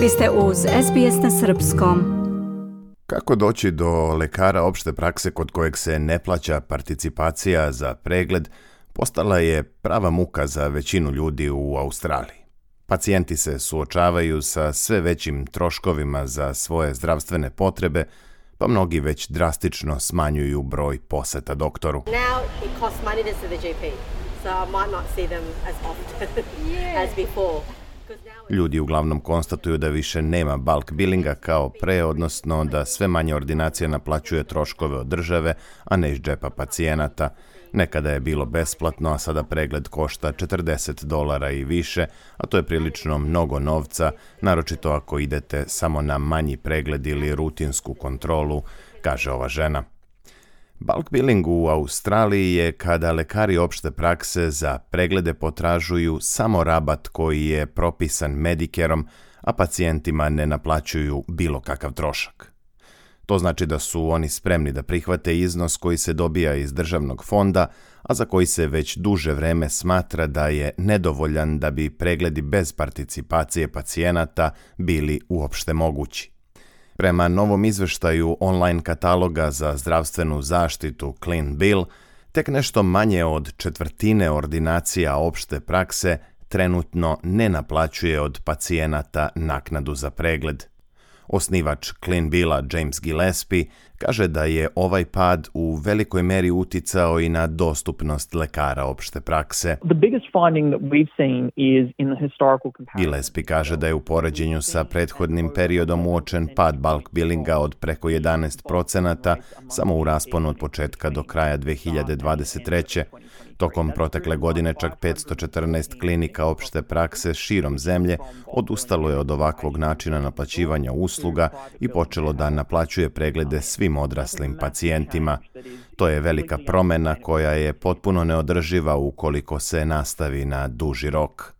Vi ste uz SBS na Srpskom. Kako doći do lekara opšte prakse kod kojeg se ne plaća participacija za pregled postala je prava muka za većinu ljudi u Australiji. Pacijenti se suočavaju sa sve većim troškovima za svoje zdravstvene potrebe, pa mnogi već drastično smanjuju broj poseta doktoru. Now Ljudi uglavnom konstatuju da više nema bulk billinga kao pre, odnosno da sve manje ordinacija naplaćuje troškove od države, a ne iz džepa pacijenata. Nekada je bilo besplatno, a sada pregled košta 40 dolara i više, a to je prilično mnogo novca, naročito ako idete samo na manji pregled ili rutinsku kontrolu, kaže ova žena. Bulk billing u Australiji je kada lekari opšte prakse za preglede potražuju samo rabat koji je propisan medikerom, a pacijentima ne naplaćuju bilo kakav trošak. To znači da su oni spremni da prihvate iznos koji se dobija iz državnog fonda, a za koji se već duže vreme smatra da je nedovoljan da bi pregledi bez participacije pacijenata bili uopšte mogući. Prema novom izveštaju online kataloga za zdravstvenu zaštitu Clean Bill, tek nešto manje od četvrtine ordinacija opšte prakse trenutno ne naplaćuje od pacijenata naknadu za pregled. Osnivač Clean Billa James Gillespie Kaže da je ovaj pad u velikoj meri uticao i na dostupnost lekara opšte prakse. Gillespie kaže da je u poređenju sa prethodnim periodom uočen pad bulk billinga od preko 11 procenata samo u rasponu od početka do kraja 2023. Tokom protekle godine čak 514 klinika opšte prakse širom zemlje odustalo je od ovakvog načina naplaćivanja usluga i počelo da naplaćuje preglede svi odraslim pacijentima. To je velika promjena koja je potpuno neodrživa ukoliko se nastavi na duži rok.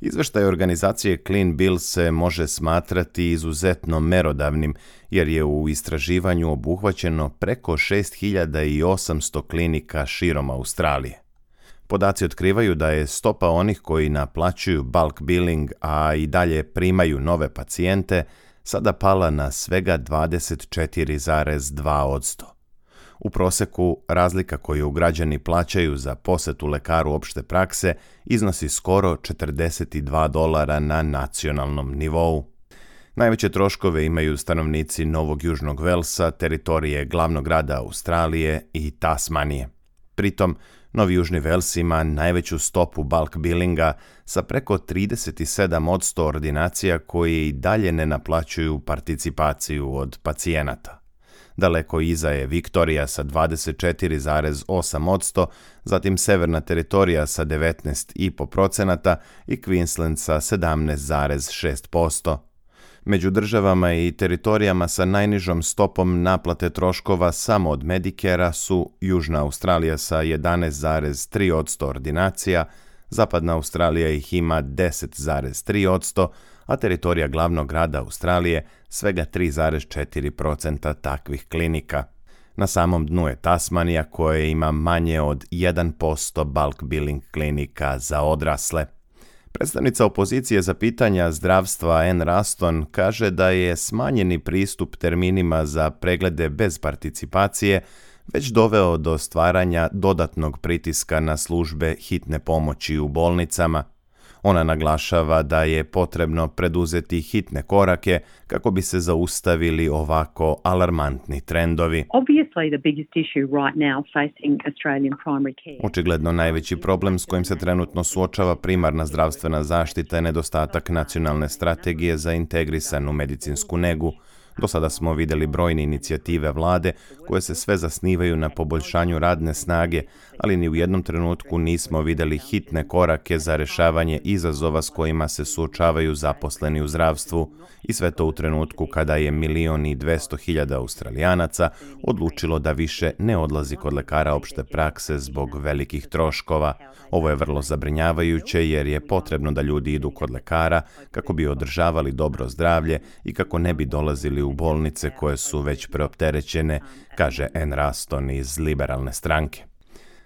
Izveštaj organizacije Clean Bill se može smatrati izuzetno merodavnim jer je u istraživanju obuhvaćeno preko 6800 klinika širom Australije. Podaci otkrivaju da je stopa onih koji naplaćuju bulk billing, a i dalje primaju nove pacijente, sada pala na svega 24,2%. U proseku razlika koju građani plaćaju za posetu lekaru opšte prakse iznosi skoro 42 dolara na nacionalnom nivou. Najveće troškove imaju stanovnici Novog Južnog Velsa, teritorije glavnog grada Australije i Tasmanije. Pritom, Novi Južni Vels ima najveću stopu bulk billinga sa preko 37% ordinacija koje i dalje ne naplaćuju participaciju od pacijenata. Daleko iza je Viktorija sa 24,8%, zatim Severna teritorija sa 19,5% i Queensland sa 17,6%, među državama i teritorijama sa najnižom stopom naplate troškova samo od Medikera su Južna Australija sa 11,3% ordinacija, Zapadna Australija ih ima 10,3%, a teritorija glavnog grada Australije svega 3,4% takvih klinika. Na samom dnu je Tasmanija koja ima manje od 1% bulk billing klinika za odrasle. Predstavnica opozicije za pitanja zdravstva N. Raston kaže da je smanjeni pristup terminima za preglede bez participacije već doveo do stvaranja dodatnog pritiska na službe hitne pomoći u bolnicama. Ona naglašava da je potrebno preduzeti hitne korake kako bi se zaustavili ovako alarmantni trendovi. Očigledno najveći problem s kojim se trenutno suočava primarna zdravstvena zaštita je nedostatak nacionalne strategije za integrisanu medicinsku negu. Do sada smo vidjeli brojne inicijative vlade koje se sve zasnivaju na poboljšanju radne snage, ali ni u jednom trenutku nismo vidjeli hitne korake za rešavanje izazova s kojima se suočavaju zaposleni u zdravstvu i sve to u trenutku kada je milion i dvesto hiljada australijanaca odlučilo da više ne odlazi kod lekara opšte prakse zbog velikih troškova. Ovo je vrlo zabrinjavajuće jer je potrebno da ljudi idu kod lekara kako bi održavali dobro zdravlje i kako ne bi dolazili u bolnice koje su već preopterećene, kaže N. Raston iz liberalne stranke.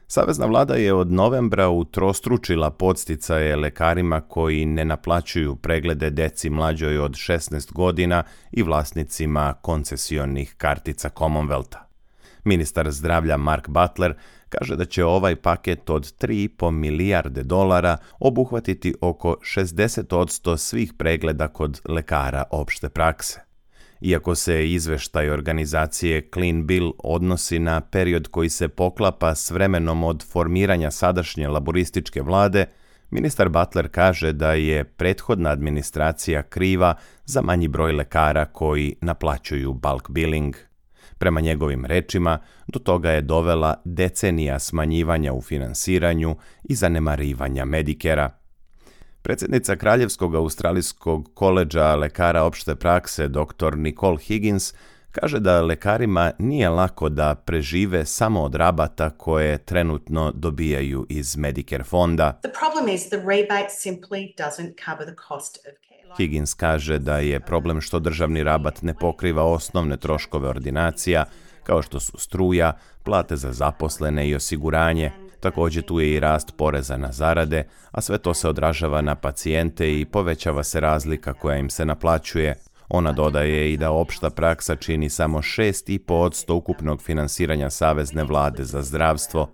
Savezna vlada je od novembra utrostručila podsticaje lekarima koji ne naplaćuju preglede deci mlađoj od 16 godina i vlasnicima koncesionnih kartica Commonwealtha. Ministar zdravlja Mark Butler kaže da će ovaj paket od 3,5 milijarde dolara obuhvatiti oko 60% svih pregleda kod lekara opšte prakse. Iako se izveštaj organizacije Clean Bill odnosi na period koji se poklapa s vremenom od formiranja sadašnje laborističke vlade, ministar Butler kaže da je prethodna administracija kriva za manji broj lekara koji naplaćuju bulk billing. Prema njegovim rečima, do toga je dovela decenija smanjivanja u finansiranju i zanemarivanja medikera – Predsjednica Kraljevskog australijskog koleđa lekara opšte prakse dr. Nicole Higgins kaže da lekarima nije lako da prežive samo od rabata koje trenutno dobijaju iz Medicare fonda. Higgins kaže da je problem što državni rabat ne pokriva osnovne troškove ordinacija, kao što su struja, plate za zaposlene i osiguranje, Također tu je i rast poreza na zarade, a sve to se odražava na pacijente i povećava se razlika koja im se naplaćuje. Ona dodaje i da opšta praksa čini samo 6,5% ukupnog finansiranja Savezne vlade za zdravstvo.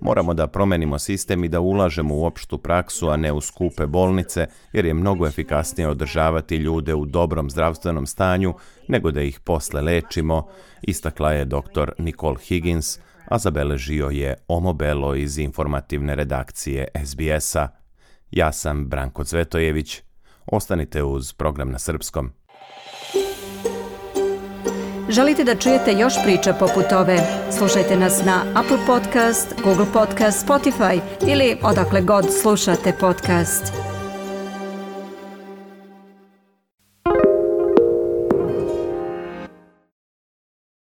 Moramo da promenimo sistem i da ulažemo u opštu praksu, a ne u skupe bolnice, jer je mnogo efikasnije održavati ljude u dobrom zdravstvenom stanju nego da ih posle lečimo, istakla je dr. Nicole Higgins, a zabeležio je Omobelo iz informativne redakcije SBS-a. Ja sam Branko Cvetojević. Ostanite uz program na srpskom. Želite da čujete još priča poput ove? Slušajte nas na Apple Podcast, Google Podcast, Spotify ili odakle god slušate podcast.